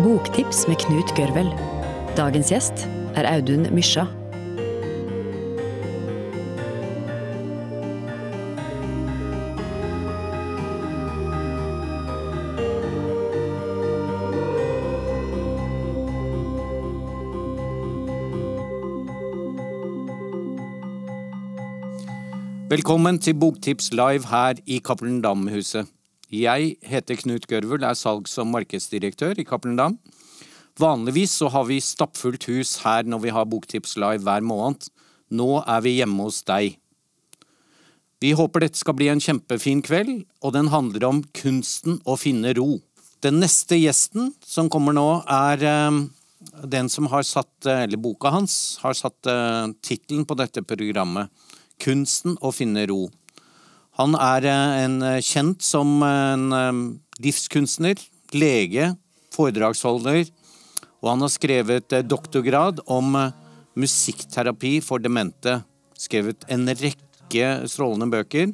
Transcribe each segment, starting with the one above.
Boktips med Knut Gørvel. Dagens gjest er Audun Mysja. Velkommen til Boktips live her i Cappelen Dam-huset. Jeg heter Knut Gørvel, er salgs- og markedsdirektør i Cappelen Dam. Vanligvis så har vi stappfullt hus her når vi har Boktips live hver måned. Nå er vi hjemme hos deg. Vi håper dette skal bli en kjempefin kveld, og den handler om kunsten å finne ro. Den neste gjesten som kommer nå, er eh, den som har satt, eh, eller boka hans, har satt eh, tittelen på dette programmet. Kunsten å finne ro. Han er eh, en eh, kjent som en eh, livskunstner, lege, foredragsholder, og han har skrevet doktorgrad om musikkterapi for demente. Skrevet en rekke strålende bøker.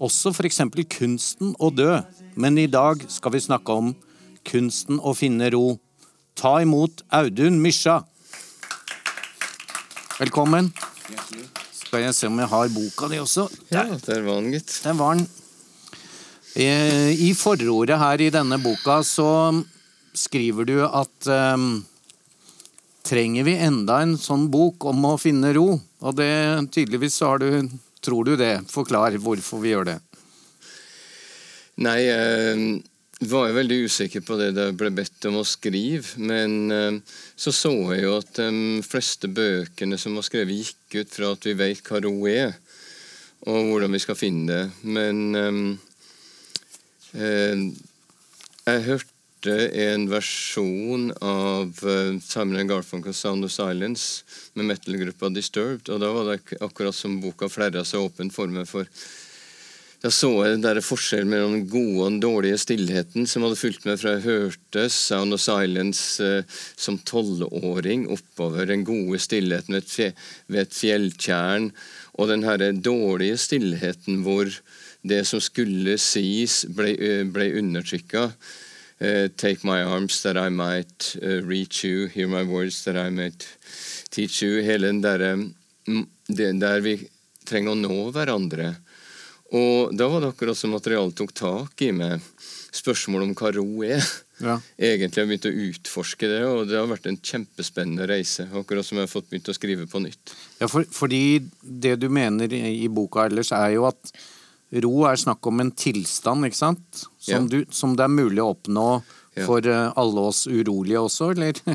Også eksempel Kunsten å dø. Men i dag skal vi snakke om kunsten å finne ro. Ta imot Audun Mysja. Velkommen. Skal jeg se om jeg har boka di også. Ja, der var han, gitt. Der var den. Eh, I forordet her i denne boka så skriver du at um, Trenger vi enda en sånn bok om å finne ro? Og det tydeligvis så har du Tror du det? Forklar hvorfor vi gjør det. Nei, jeg var jeg veldig usikker på det jeg ble bedt om å skrive. Men eh, så så jeg jo at de fleste bøkene som var skrevet, gikk ut fra at vi vet hva ro er, og hvordan vi skal finne det. Men eh, eh, jeg hørte en versjon av Simon and Garfunkel 'Sound of Silence' med metal-gruppa Disturbed, og da var det akkurat som boka flerra seg åpen for meg. for da så jeg den der forskjellen mellom den gode og den dårlige stillheten som hadde fulgt meg fra jeg hørte Sound of Silence eh, som tolvåring oppover den gode stillheten ved et, fje, ved et fjelltjern, og den her dårlige stillheten hvor det som skulle sies, ble, eh, ble undertrykka. Eh, take my arms that I might uh, reach you, hear my words that I might teach you. Hele den mm, Der vi trenger å nå hverandre. Og da var det akkurat som materialet tok tak i med Spørsmålet om hva ro er. Ja. Egentlig har jeg begynt å utforske det, og det har vært en kjempespennende reise. Akkurat som jeg har fått begynt å skrive på nytt. Ja, for, fordi det du mener i, i boka ellers, er jo at ro er snakk om en tilstand, ikke sant? Som, Ja. du, som det er mulig å oppnå. For eh, alle oss urolige også, eller?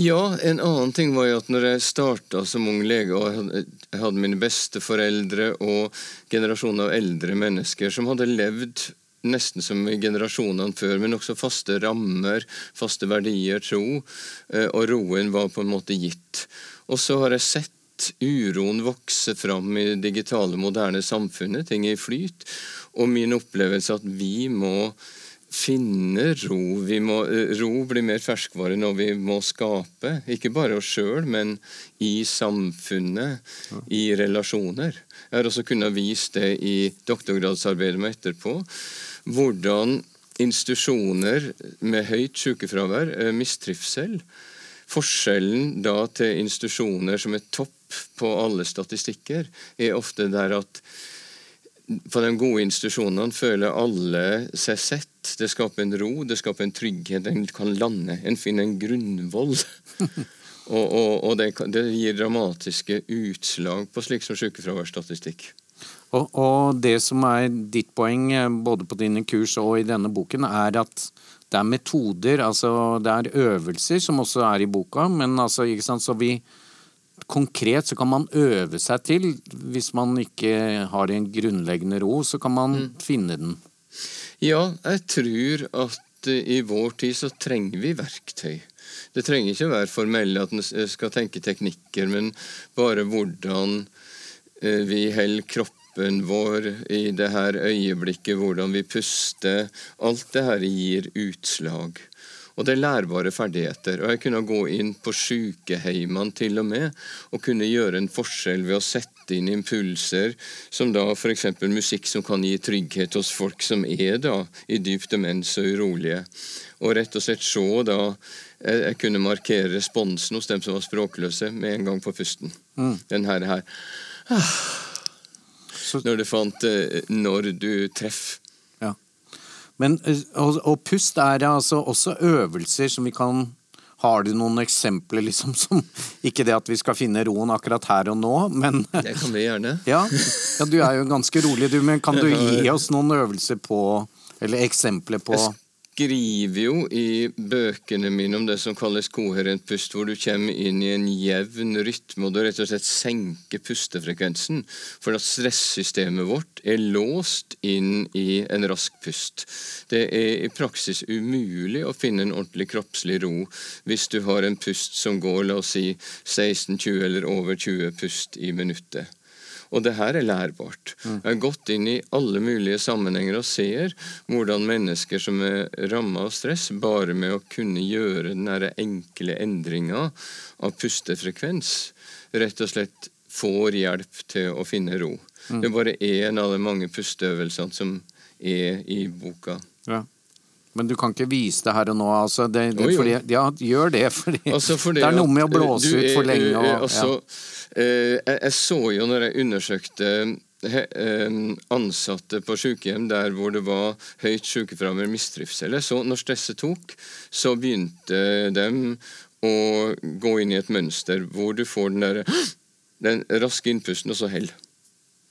Ja, en annen ting var jo at når jeg starta som ung lege, og jeg hadde, jeg hadde mine besteforeldre og generasjoner av eldre mennesker som hadde levd nesten som i generasjonene før, men også faste rammer, faste verdier, tro, eh, og roen var på en måte gitt. Og så har jeg sett uroen vokse fram i det digitale, moderne samfunnet, ting er i flyt, og min opplevelse at vi må finne ro. Vi må, eh, ro blir mer ferskvare når vi må skape, ikke bare oss sjøl, men i samfunnet, i relasjoner. Jeg har også kunnet vise det i doktorgradsarbeidet mitt etterpå. Hvordan institusjoner med høyt sykefravær, eh, mistrivsel Forskjellen da til institusjoner som er topp på alle statistikker, er ofte der at på de gode institusjonene føler alle seg sett. Det skaper en ro, det skaper en trygghet. En kan lande. En finner en grunnvoll. og og, og det, det gir dramatiske utslag på slik som sykefraværsstatistikk. Og, og det som er ditt poeng, eh, både på dine kurs og i denne boken, er at det er metoder, altså det er øvelser som også er i boka, men altså, ikke sant, så vi Konkret så kan man øve seg til, hvis man ikke har en grunnleggende ro, så kan man finne den. Ja, jeg tror at i vår tid så trenger vi verktøy. Det trenger ikke være formelle at en skal tenke teknikker, men bare hvordan eh, vi holder kroppen vår i det her øyeblikket, hvordan vi puster. Alt det her gir utslag. Og det er lærbare ferdigheter. Og jeg kunne gå inn på sykehjemmene til og med og kunne gjøre en forskjell ved å sette sette inn impulser, som da f.eks. musikk som kan gi trygghet hos folk som er da i dyp demens og urolige. Og rett og slett se da jeg, jeg kunne markere responsen hos dem som var språkløse, med en gang på pusten. Mm. Den her, her. Ah. Når du fant eh, når du treffer. Ja. Men, eh, og, og pust er altså også øvelser som vi kan Har du noen eksempler, liksom, som Ikke det at vi skal finne roen akkurat her og nå, men Det kan vi gjerne. ja, ja, du er jo ganske rolig, du, men kan du gi oss noen øvelser på Eller eksempler på Jeg skriver jo i bøkene mine om det som kalles koherent pust, hvor du kommer inn i en jevn rytme, og du rett og slett senker pustefrekvensen. For at stressystemet vårt er låst inn i en rask pust. Det er i praksis umulig å finne en ordentlig kroppslig ro hvis du har en pust som går, la oss si, 16-20 eller over 20 pust i minuttet. Og det her er lærbart. Jeg har gått inn i alle mulige sammenhenger og ser hvordan mennesker som er ramma av stress, bare med å kunne gjøre den enkle endringa av pustefrekvens, rett og slett får hjelp til å finne ro. Det er bare én av de mange pusteøvelsene som er i boka. ja. Men du kan ikke vise det her og nå, altså. Det, det, Jo, jo. fordi, ja, gjør det, fordi Altså fordi det er noe med å blåse ut for lenge og altså, eh, jeg, jeg så jo når jeg undersøkte eh, ansatte på sykehjem der hvor det var høyt sykefravær og mistrivsel. Så når stresset tok, så begynte de å gå inn i et mønster hvor du får den der den raske innpusten, og så hell.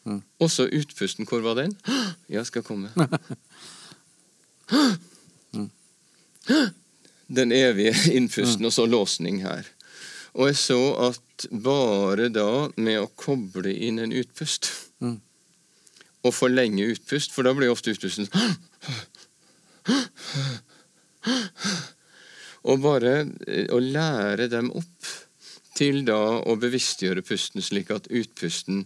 Mm. Og så utpusten, hvor var den? Ja, skal komme. Den evige innpusten, og så låsning her. Og jeg så at bare da med å koble inn en utpust Mm. og forlenge utpust, for da blir ofte utpusten Og bare eh, å lære dem opp til da å bevisstgjøre pusten slik at utpusten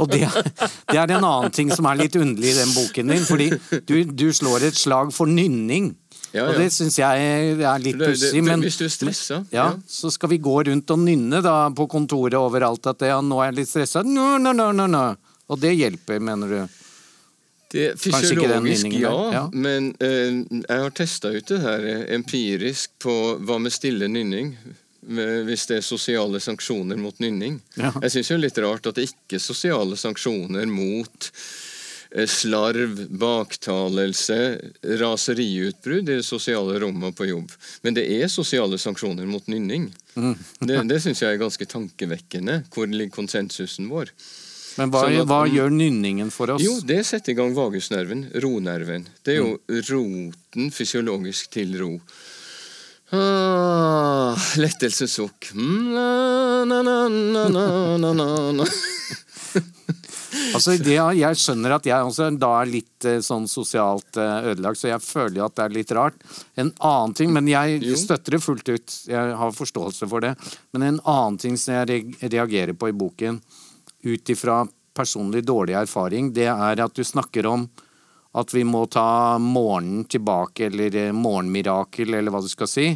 Og det, det er en annen ting som er litt underlig i den boken din, fordi du, du slår et slag for nynning. Ja, Og det syns jeg er litt Det- det- pussig, men hvis du er stressa, ja, ja. så skal vi gå rundt og nynne da på kontoret overalt at ja, nå er jeg litt stressa. No, no, no, no, no. Og det hjelper, mener du? Det fysiologisk, ja, ja. men uh, jeg har testa ut det her eh, empirisk på hva med stille nynning. Hvis det er sosiale sanksjoner mot nynning. Ja. Jeg syns det er litt rart at det ikke er sosiale sanksjoner mot eh, slarv, baktalelse, raseriutbrudd i det sosiale rommet på jobb. Men det er sosiale sanksjoner mot nynning. Mm. Det, det syns jeg er ganske tankevekkende. Hvor ligger konsensusen vår? Men hva, Sånn at- hva gjør nynningen for oss? Jo, det setter i gang vagusnerven, ronerven. Det er jo Mm. roten fysiologisk til ro. Ah, lettelsessukk. altså, jeg skjønner at jeg også da er litt eh, sånn sosialt eh, ødelagt, så jeg føler at det er litt rart. En annen ting, men jeg støtter det fullt ut, jeg har forståelse for det. Men en annen ting som jeg reagerer på i boken, ut ifra personlig dårlig erfaring, det er at du snakker om at vi må ta morgenen tilbake, eller eh, morgenmirakel, eller hva du skal si.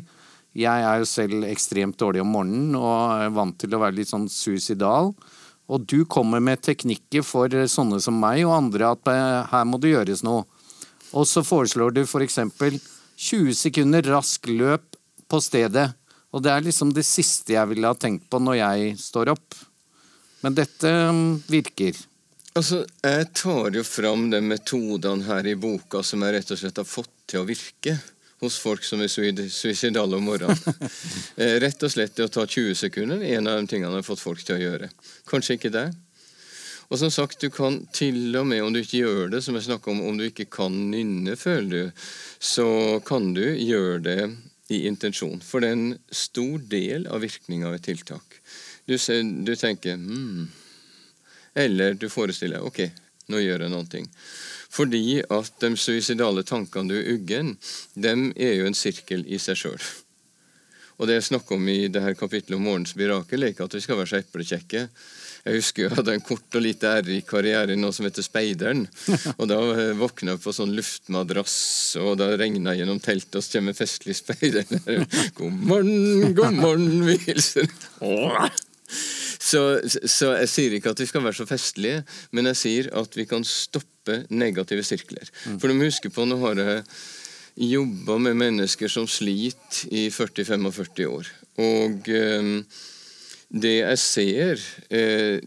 Jeg er jo selv ekstremt dårlig om morgenen og er vant til å være litt sånn suicidal. Og du kommer med teknikker for eh, sånne som meg og andre at eh, her må det gjøres noe. Og så foreslår du f.eks. 20 sekunder rask løp på stedet. Og det er liksom det siste jeg ville ha tenkt på når jeg står opp. Men dette mm, virker. Altså, Jeg tar jo fram de metodene her i boka som jeg rett og slett har fått til å virke hos folk som er suicidale om morgenen. Eh, rett og slett det å ta 20 sekunder er en av de tingene jeg har fått folk til å gjøre. Kanskje ikke det. Og som sagt, du kan til og med om du ikke gjør det, som jeg snakker om, om du ikke kan nynne, føler du, så kan du gjøre det i intensjon. For det er en stor del av virkninga av et tiltak. Du, ser, du tenker hmm, eller du forestiller deg ok, nå gjør jeg noe. Fordi at de suicidale tankene du uggen, dem er jo en sirkel i seg sjøl. Og det jeg snakker om i det her kapittelet om morgens mirakel, er ikke at vi skal være så eplekjekke. Jeg husker jeg hadde en kort og lite ærrik karriere i noe som heter Speideren. Og da eh, våkna jeg på sånn luftmadrass, og da regna gjennom teltet, og så kommer festlig speideren. God morgen, god morgen, vi hilser. Så, så, jeg sier ikke at vi skal være så festlige, men jeg sier at vi kan stoppe negative sirkler. Mm. For du må huske på, nå har jeg jobba med mennesker som sliter i 40-45 år. Og eh, det jeg ser, eh,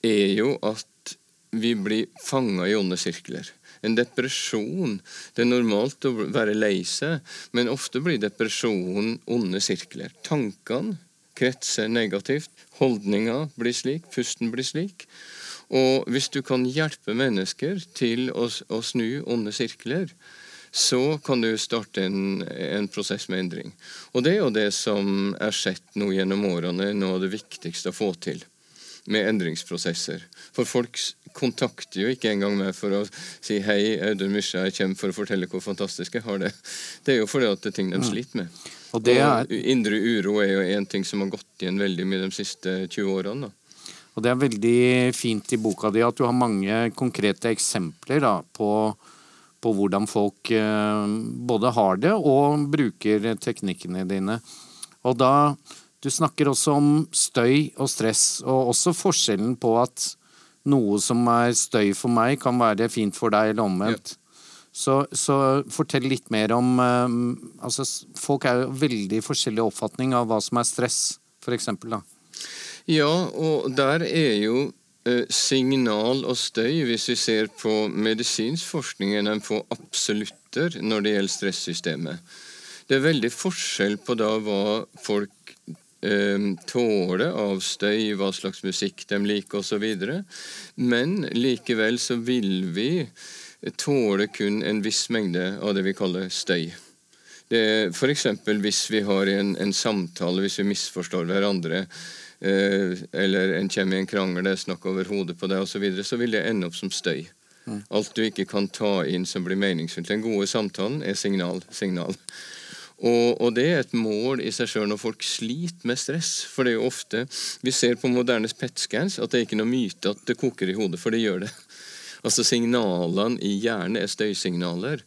er jo at vi blir fanga i onde sirkler. En depresjon Det er normalt å være lei seg, men ofte blir depresjonen onde sirkler. Tankene kretser negativt. Holdninga blir slik, pusten blir slik. Og hvis du kan hjelpe mennesker til å, å snu onde sirkler, så kan du starte en, en, prosess med endring. Og det er jo det som er sett nå gjennom årene, noe av det viktigste å få til med endringsprosesser. For folk kontakter jo ikke engang meg for å si 'hei, Audun Mysja, jeg kommer for å fortelle hvor fantastisk jeg har det'. Det er jo fordi at det er ting de sliter med. Og, er... Indre uro er jo en ting som har gått igjen veldig mye de siste 20 årene. da. Og Det er veldig fint i boka di at du har mange konkrete eksempler da, på på hvordan folk eh, både har det og bruker teknikkene dine. Og da Du snakker også om støy og stress, og også forskjellen på at noe som er støy for meg, kan være fint for deg, eller omvendt. Ja. Så, så, fortell litt mer om um, altså, Folk er jo veldig forskjellig oppfatning av hva som er stress, for da. Ja, og der er jo Eh, signal og støy, hvis vi ser på medisinsk forskning, enn på absolutter når det gjelder stressystemet. Det er veldig forskjell på da hva folk eh, tåler av støy, hva slags musikk de liker osv. Men likevel så vil vi tåle kun en viss mengde av det vi kaller støy. Det F.eks. hvis vi har en, en samtale, hvis vi misforstår hverandre Eh, eller en kommer i en krangel, det er snakk over hodet på deg osv., så, videre, så vil det ende opp som støy. Mm. Alt du ikke kan ta inn som blir meningsfullt. Den gode samtalen er signal. signal. Og, og, det er et mål i seg sjøl når folk sliter med stress. For det er jo ofte Vi ser på moderne PET-scans at det er ikke noe myte at det koker i hodet, for det gjør det. Altså Signalene i hjernen er støysignaler.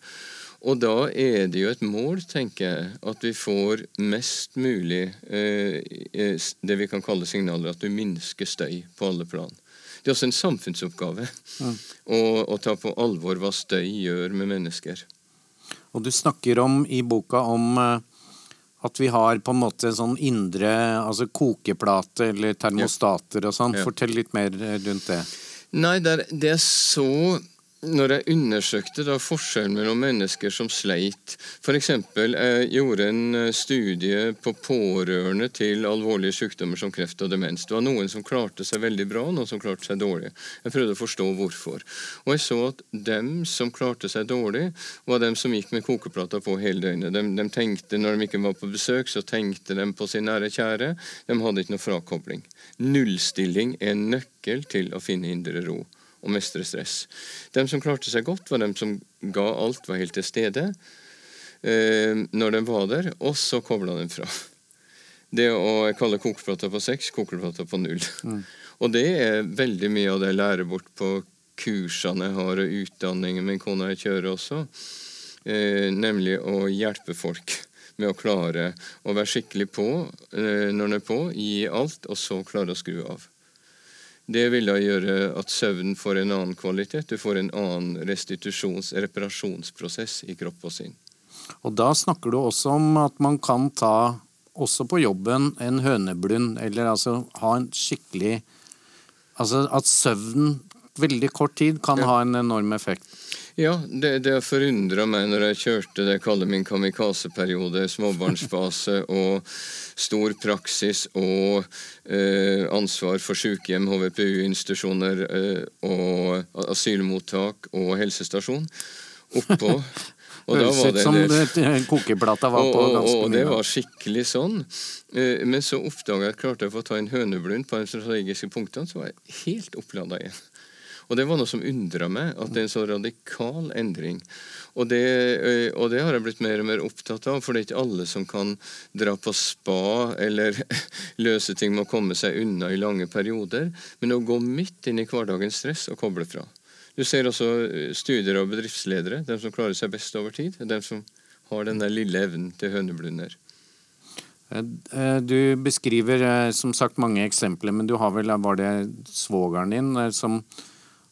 Og da er det jo et mål, tenker jeg, at vi får mest mulig eh, eh, det vi kan kalle signaler, at du minsker støy på alle plan. Det er også en samfunnsoppgave ja. å, å, ta på alvor hva støy gjør med mennesker. Og du snakker om i boka om eh, at vi har på en måte sånn indre altså kokeplate eller termostater og sånn. Fortell litt mer rundt det. Nei, det er, det er så når jeg undersøkte da forskjellen mellom mennesker som sleit F.eks. jeg gjorde en eh, studie på pårørende til alvorlige sykdommer som kreft og demens. Det var noen som klarte seg veldig bra, noen som klarte seg dårlig. Jeg prøvde å forstå hvorfor. Og jeg så at dem som klarte seg dårlig, var dem som gikk med kokeplata på hele døgnet. De, de, tenkte, Når de ikke var på besøk, så tenkte de på sin nære kjære. De hadde ikke noe frakobling. Nullstilling er en nøkkel til å finne indre ro og mestre stress. De som klarte seg godt, var de som ga alt, var helt til stede eh, når de var der, og så kobla de fra. Det å kalle kokeplata på seks, kokeplata på null. Mm. Og det er veldig mye av det jeg lærer bort på kursene jeg har, og utdanningen min kona jeg kjører også. Eh, nemlig å hjelpe folk med å klare å være skikkelig på eh, når en er på, gi alt, og så klare å skru av. Det vil da gjøre at søvnen får en annen kvalitet. Du får en annen restitusjons- reparasjonsprosess i kropp og sinn. Og da snakker du også om at man kan ta, også på jobben, en høneblund, eller altså ha en skikkelig Altså at søvn veldig kort tid kan ja. ha en enorm effekt. Ja, det, det forundra meg når jeg kjørte det jeg kaller min kamikaze-periode, småbarnsfase og stor praksis og eh, ansvar for sykehjem, HVPU-institusjoner eh, og asylmottak og helsestasjon. Oppå Og Høres ut som det, kokeplata var på ganske mye. Og det var skikkelig sånn. Eh, men så oppdaga jeg at klarte jeg å få ta en høneblund på de strategiske punktene, så var jeg helt opplada igjen. Og det var noe som undra meg, at det er en så radikal endring. Og det, eh, og det, har jeg blitt mer og mer opptatt av, for det er ikke alle som kan dra på spa eller løse ting med å komme seg unna i lange perioder, men å gå midt inn i hverdagens stress og koble fra. Du ser også eh, studier av bedriftsledere, de som klarer seg best over tid. De som har den der lille evnen til høneblunder. Eh, du beskriver som sagt mange eksempler, men du har vel, var det svogeren din som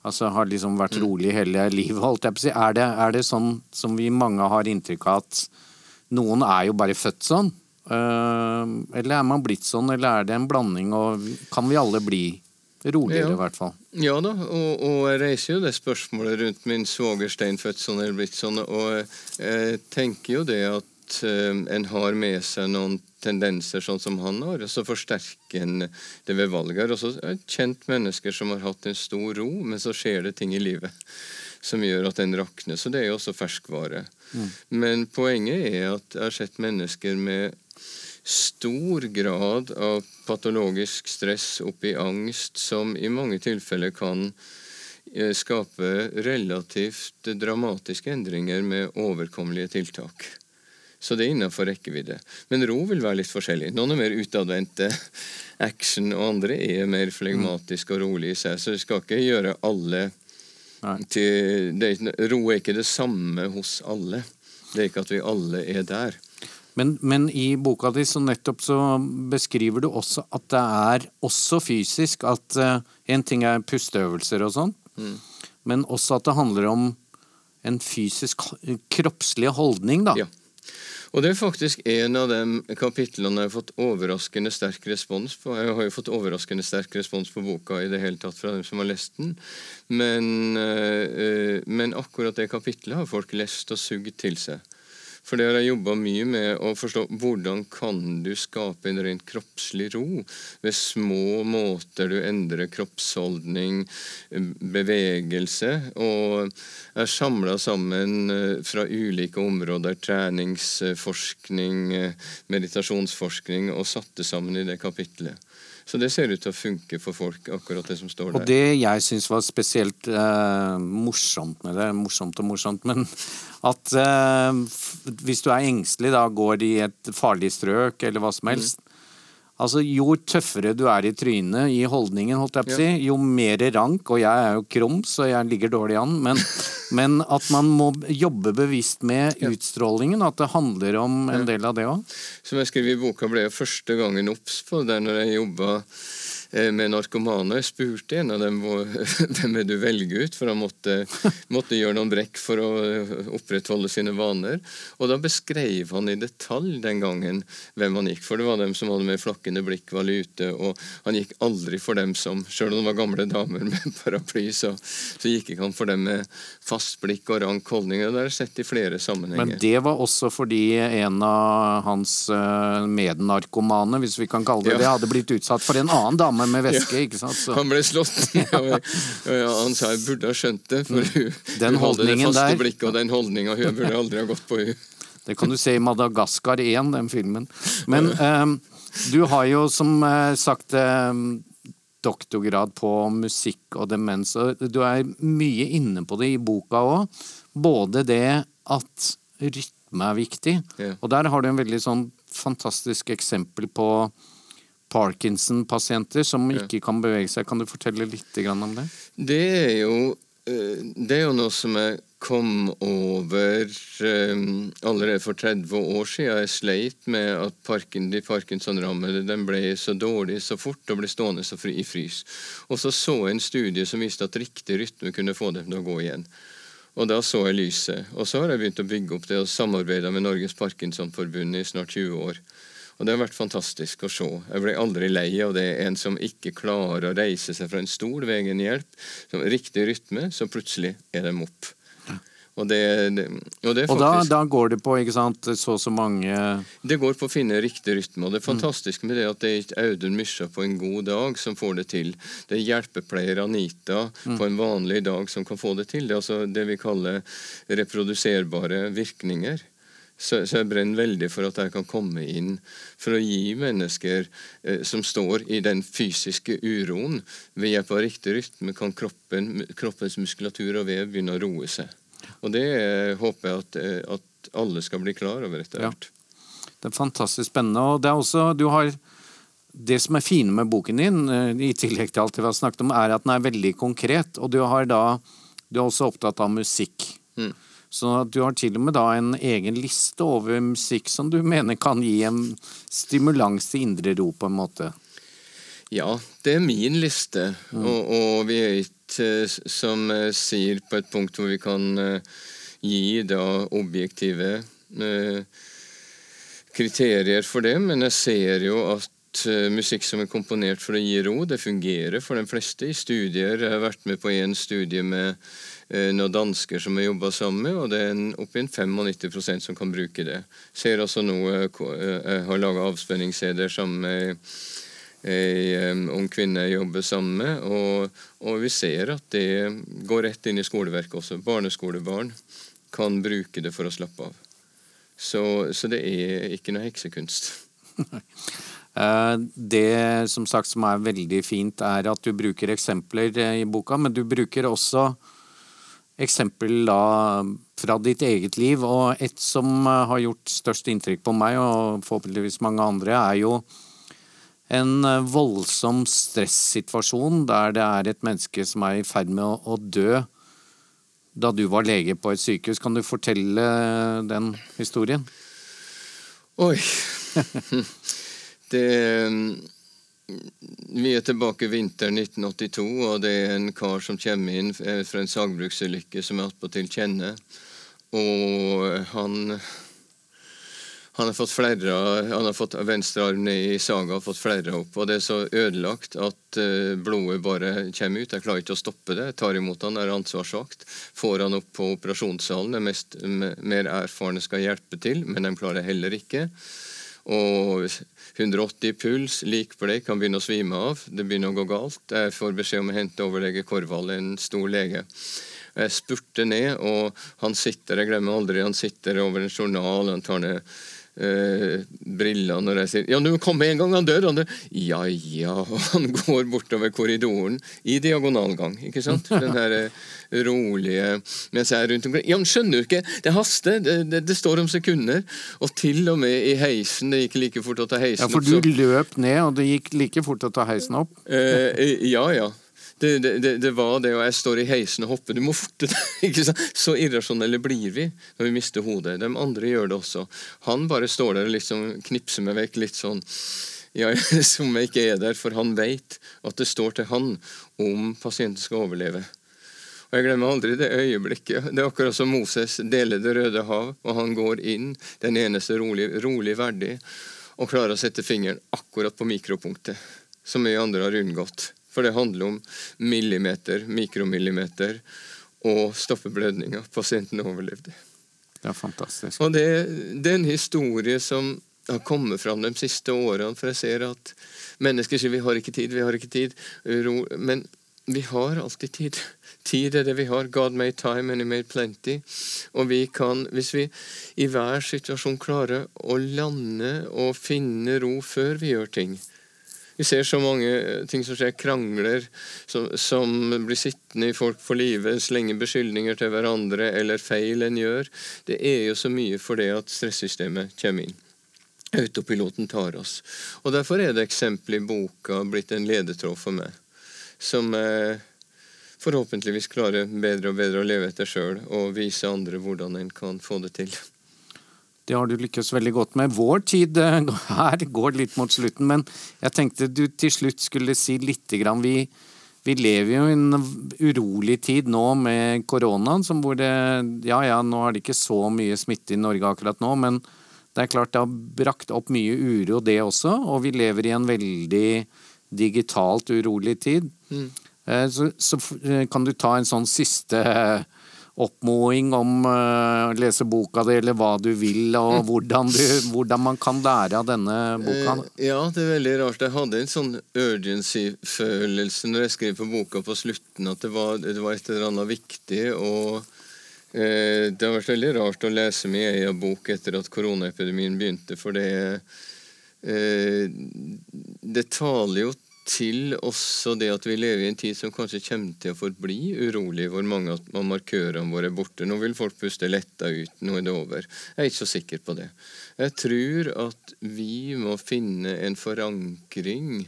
Altså har liksom vært mm. rolig hele livet, holdt jeg på å si. Er det, er det sånn som vi mange har inntrykk av at noen er jo bare født sånn? Uh, eller er man blitt sånn, eller er det en blanding, og kan vi alle bli roligere, ja. i hvert fall? Ja da, og, og, jeg reiser jo det spørsmålet rundt min svoger Stein sånn eller blitt sånn, og jeg tenker jo det at uh, en har med seg noen tendenser sånn som han har, og så forsterker en det ved valget. Og så er det kjent mennesker som har hatt en stor ro, men så skjer det ting i livet som gjør at den rakner. Så det er jo også ferskvare. Mm. Men poenget er at jeg har sett mennesker med stor grad av patologisk stress oppi angst, som i mange tilfeller kan eh, skape relativt dramatiske endringer med overkommelige tiltak. Så det er innenfor rekkevidde. Men ro vil være litt forskjellig. Noen er mer utadvendte action, og andre er mer flegmatiske og rolige i seg. Så vi skal ikke gjøre alle til det, Ro er ikke det samme hos alle. Det er ikke at vi alle er der. Men, men, i boka di så nettopp så beskriver du også at det er også fysisk at uh, En ting er pusteøvelser og sånn, mm. men også at det handler om en fysisk, kroppslig holdning, da. Ja. Og det er faktisk en av de kapitlene jeg har fått overraskende sterk respons på. Jeg har jo fått overraskende sterk respons på boka i det hele tatt fra dem som har lest den. Men, øh, men akkurat det kapitlet har folk lest og sugd til seg. For det har jeg jobba mye med å forstå hvordan kan du skape en rent kroppslig ro ved små måter du endrer kroppsholdning, bevegelse. Og er samla sammen eh, fra ulike områder, treningsforskning, eh, meditasjonsforskning, og satte sammen i det kapitlet. Så det ser ut til å funke for folk, akkurat det som står der. Og det jeg syns var spesielt eh, morsomt med det, morsomt og morsomt, men at eh, hvis du er engstelig, da går de i et farlig strøk eller hva som mm. helst, mm. Altså, Jo tøffere du er i trynet, i holdningen, holdt jeg på å si, jo mer rank, og jeg er jo krum, så jeg ligger dårlig an, men, men at man må jobbe bevisst med utstrålingen, at det handler om en del av det òg. Som jeg skrev i boka, ble jeg første gangen obs på det når jeg jobba med narkomane. Spurte en av dem hvem er du velger ut, for han måtte, måtte, gjøre noen brekk for å eh, opprettholde sine vaner. Og da beskrev han i detalj den gangen hvem han gikk for. Det var dem som hadde med flakkende blikk, var lute, og han gikk aldri for dem som Selv om det var gamle damer med paraply, så, så gikk ikke han for dem med fast blikk og rank holdning. Det jeg sett i flere sammenhenger. Men det var også fordi en av hans eh, mednarkomane, hvis vi kan kalle det ja. det, hadde blitt utsatt for en annen dame dame med veske, ja. ikke sant? Så. Han ble slått ja, han sa jeg burde ha skjønt det, for hun, den hun hadde det faste der. blikket og den holdninga. Hun burde aldri ha gått på hun. Det kan du se i Madagaskar 1, den filmen. Men um, du har jo som uh, sagt um, doktorgrad på musikk og demens, og du er mye inne på det i boka òg. Både det at rytme er viktig, yeah. og der har du en veldig sånn fantastisk eksempel på Parkinson-pasienter som ikke kan bevege seg. Kan du fortelle litt om det? Det er jo, eh, det er jo noe som jeg kom over um, allerede for 30 år siden. Jeg sleit med at parken, de Parkinson-rammede ble så dårlig så fort og ble stående så fri i frys. Og så så jeg en studie som viste at riktig rytme kunne få dem til å gå igjen. Og da så jeg lyset. Og så har jeg begynt å bygge opp det og samarbeide med Norges Parkinsonforbund i snart 20 år. Og det har vært fantastisk å se. Jeg ble aldri lei av det. En som ikke klarer å reise seg fra en stol ved egen hjelp, som riktig rytme, så plutselig er de opp. Og, det, det, og, det og da, da, går det på ikke sant, så og så mange Det går på å finne riktig rytme. Og det er fantastisk med det at det er ikke Audun Mysja på en god dag som får det til. Det er hjelpepleier Anita mm. på en vanlig dag som kan få det til. Det er altså det vi kaller reproduserbare virkninger Så, så, jeg brenner veldig for at jeg kan komme inn for å gi mennesker eh, som står i den fysiske uroen Ved hjelp av riktig rytme kan kroppen, kroppens muskulatur og vev begynne å roe seg. Og det eh, håper jeg at, eh, at, alle skal bli klar over etter hvert. Ja. Det er fantastisk spennende. og det er også, du har det som er fine med boken din, eh, i tillegg til alt vi har snakket om, er at den er veldig konkret. Og du, har da, du er også opptatt av musikk. Mm. Så du har til og med da en egen liste over musikk som du mener kan gi en stimulans til indre ro, på en måte. Ja, det er min liste, mm. og, og, vi er ikke, eh, som uh, sier, på et punkt hvor vi kan uh, gi da objektive uh, kriterier for det, men jeg ser jo at musikk som er komponert for å gi ro, det fungerer for de fleste. I studier jeg har vært med på én studie med Eh, noen dansker som har jobba sammen med, og det er oppi 95% som kan bruke det. Ser noe, Jeg eh, eh, har laga avspennings-CD sammen med ei ung kvinne jeg jobber sammen med, og, og, vi ser at det går rett inn i skoleverket også. Barneskolebarn kan bruke det for å slappe av. Så, så det er ikke noe heksekunst. Det som sagt som er veldig fint, er at du bruker eksempler i boka, men du bruker også eksempel da fra ditt eget liv. Og et som eh, har gjort størst inntrykk på meg, og forhåpentligvis mange andre, er jo en eh, voldsom stressituasjon der det er et menneske som er i ferd med å dø da du var lege på et sykehus. Kan du fortelle den historien? Oi. det vi er tilbake vinteren 1982, og det er en kar som kommer inn eh, fra en sagbruksulykke som jeg attpåtil kjenner. Og han, han har fått flere, han har fått venstre arm ned i saga og fått flere opp. Og det er så ødelagt at uh, blodet bare kommer ut. Jeg klarer ikke å stoppe det. Jeg tar imot han, er ansvarsvakt. Får han opp på operasjonssalen. De mer erfarne skal hjelpe til, men de klarer heller ikke. Og 180 puls, likbleik, kan begynne å svime av. Det begynner å gå galt. Jeg får beskjed om å hente overlege Korvald, en stor lege. Jeg spurter ned, og han sitter jeg glemmer aldri, han sitter over en journal. han tar ned eh, brillene når jeg sier 'Ja, du må komme en gang, han dør'. Han dør. Ja ja. Og han går bortover korridoren i diagonalgang. ikke sant? Den her eh, rolige Mens jeg er rundt omkring. Ja, men skjønner du ikke? Det haster. Det, det, det, står om sekunder. Og til og med i heisen. Det gikk like fort å ta heisen opp. Ja, For du løp ned, og det gikk like fort å ta heisen opp? Eh, ja, ja. Det, det, det, var det, og jeg står i heisen og hopper. Du må forte deg! Så irrasjonelle blir vi når vi mister hodet. De andre gjør det også. Han bare står der og liksom knipser meg vekk litt sånn ja, som jeg ikke er der, for han vet at det står til han om pasienten skal overleve. Og Jeg glemmer aldri det øyeblikket. Det er akkurat som Moses deler Det røde hav, og han går inn, den eneste rolig, rolig verdig, og klarer å sette fingeren akkurat på mikropunktet, som vi andre har unngått. For det handler om millimeter, mikromillimeter, og stoppe blødninga. Pasienten overlevde. Det er fantastisk. Og det, det er en historie som har kommet fram de siste årene. For jeg ser at mennesker sier vi har ikke tid, vi har ikke tid. Men vi har alltid tid. Tid er det vi har. God made time and he made plenty. Og vi kan, hvis vi i hver situasjon klarer å lande og finne ro før vi gjør ting, vi ser så mange eh, ting som skjer. Krangler som, som blir sittende i folk for livet. Slenge beskyldninger til hverandre eller feil en gjør. Det er jo så mye for det at stressystemet kommer inn. Autopiloten tar oss. Og Derfor er det eksempelet i boka blitt en ledetråd for meg. Som eh, forhåpentligvis klarer bedre og bedre å leve etter sjøl og vise andre hvordan en kan få det til. Det har du lykkes veldig godt med. Vår tid eh, her går litt mot slutten, men jeg tenkte du til slutt skulle si lite grann. Vi, vi lever jo i en urolig tid nå med koronaen, som hvor det Ja ja, nå er det ikke så mye smitte i Norge akkurat nå, men det er klart det har brakt opp mye uro, det også. Og vi lever i en veldig digitalt urolig tid. Mm. Eh, så, så, eh, kan du ta en sånn siste oppmoing om uh, lese boka di, eller hva du vil, og mm. hvordan, du, hvordan, man kan lære av denne boka? Uh, ja, det er veldig rart. Jeg hadde en sånn urgency-følelse når jeg skrev på boka på slutten, at det var, det var et eller annet viktig. og Eh, det har vært veldig rart å lese min egen bok etter at koronaepidemien begynte, for det eh, Det taler jo til også det at vi lever i en tid som kanskje kommer til å forbli urolig, hvor mange av markørene våre er borte. Nå vil folk puste letta ut, nå er det over. Jeg er ikke så sikker på det. Jeg tror at vi må finne en forankring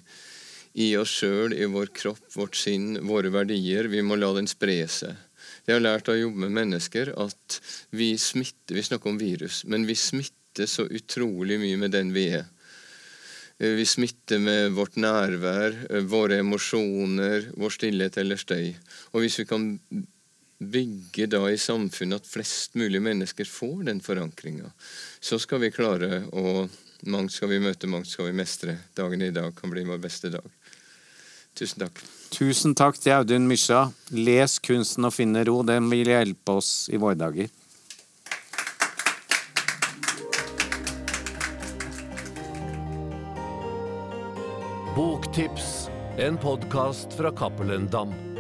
i oss sjøl, i vår kropp, vårt sinn, våre verdier. Vi må la den spre seg. Jeg har lært av å jobbe med mennesker at vi smitter Vi snakker om virus, men vi smitter så utrolig mye med den vi er. Eh, vi smitter med vårt nærvær, eh, våre emosjoner, vår stillhet eller støy. Og hvis vi kan bygge da i samfunnet at flest mulig mennesker får den forankringa, så skal vi klare å Mangt skal vi møte, mangt skal vi mestre. Dagen i dag kan bli vår beste dag. Tusen takk. Tusen takk til Audun Mysja. Les kunsten og finne ro. Den vil hjelpe oss i våre dager. Boktips, en podkast fra Cappelen Dam.